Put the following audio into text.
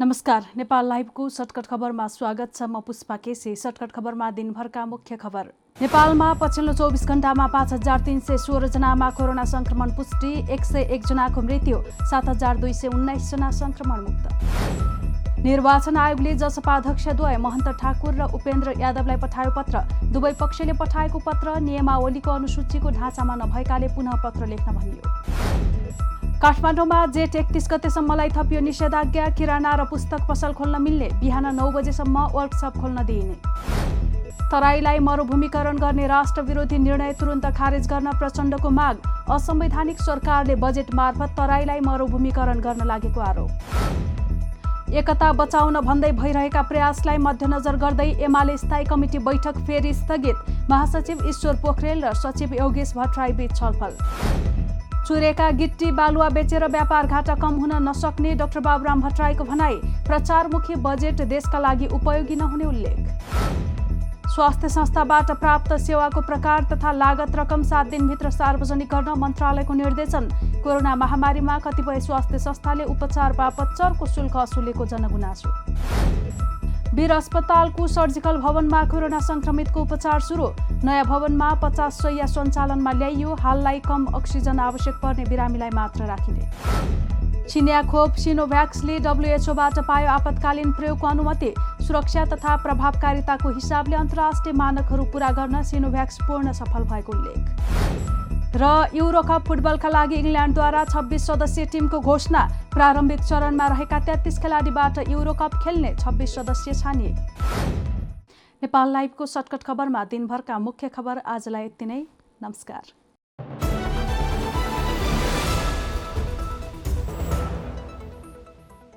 नमस्कार नेपाल लाइभको सर्टकट खबरमा स्वागत छ म पुष्पा केसी। सर्टकट खबरमा दिनभरका मुख्य खबर। नेपालमा पछिल्लो चौबिस घण्टामा पाँच हजार तिन सय सोह्रजनामा कोरोना सङ्क्रमण पुष्टि एक सय एकजनाको मृत्यु सात हजार दुई सय उन्नाइसजना सङ्क्रमण मुक्त निर्वाचन आयोगले जसपा अध्यक्षद्वय महन्त ठाकुर र उपेन्द्र यादवलाई पठायो पत्र। दुवै पक्षले पठाएको पत्र नियमावलीको अनुसूचीको ढाँचामा नभएकाले पुनः पत्र लेख्न भनियो। काठमाडौँमा जेठ एकतिस गतेसम्मलाई थपियो निषेधाज्ञा किराना र पुस्तक पसल खोल्न मिल्ने। बिहान नौ बजेसम्म वर्कसप खोल्न दिइने। तराईलाई मरुभूमिकरण गर्ने राष्ट्र विरोधी निर्णय तुरन्त खारेज गर्न प्रचण्डको माग। असंवैधानिक सरकारले बजेट मार्फत तराईलाई मरुभूमिकरण गर्न लागेको आरोप। एकता बचाउन भन्दै भइरहेका प्रयासलाई मध्यनजर गर्दै एमाले स्थायी कमिटी बैठक फेरि स्थगित। महासचिव ईश्वर पोखरेल र सचिव योगेश भट्टराई बीच छलफल। चुरेका गिट्टी बालुवा बेचेर व्यापार घाटा कम हुन नसक्ने डाक्टर बाबुराम भट्टराईको भनाई प्रचारमुखी बजेट देशका लागि उपयोगी नहुने उल्लेख। स्वास्थ्य संस्थाबाट प्राप्त सेवाको प्रकार तथा लागत रकम सात दिनभित्र सार्वजनिक गर्न मन्त्रालयको निर्देशन। कोरोना महामारीमा कतिपय स्वास्थ्य संस्थाले उपचार बापत चर्को शुल्क असुलेको जनगुनासो। वीर अस्पतालको सर्जिकल भवनमा कोरोना संक्रमितको उपचार सुरु। नयाँ भवनमा पचास सय सञ्चालनमा ल्याइयो हाललाई कम अक्सिजन आवश्यक पर्ने बिरामीलाई मात्र राखिने। चिनिया खोप सिनोभ्याक्सले डब्लुएचओबाट पायो आपतकालीन प्रयोगको अनुमति। सुरक्षा तथा प्रभावकारिताको हिसाबले अन्तर्राष्ट्रिय मानकहरू पूरा गर्न सिनोभ्याक्स पूर्ण सफल भएको उल्लेख। र युरोकप फुटबलका लागि इङ्ल्यान्डद्वारा छब्बिस सदस्यीय टिमको घोषणा। प्रारम्भिक चरणमा रहेका तेत्तिस खेलाडीबाट युरोकप खेल्ने छब्बिस सदस्य छानिए। नेपाल लाइभको सर्टकट खबरमा दिनभरका मुख्य खबर आजलाई यति नै। नमस्कार।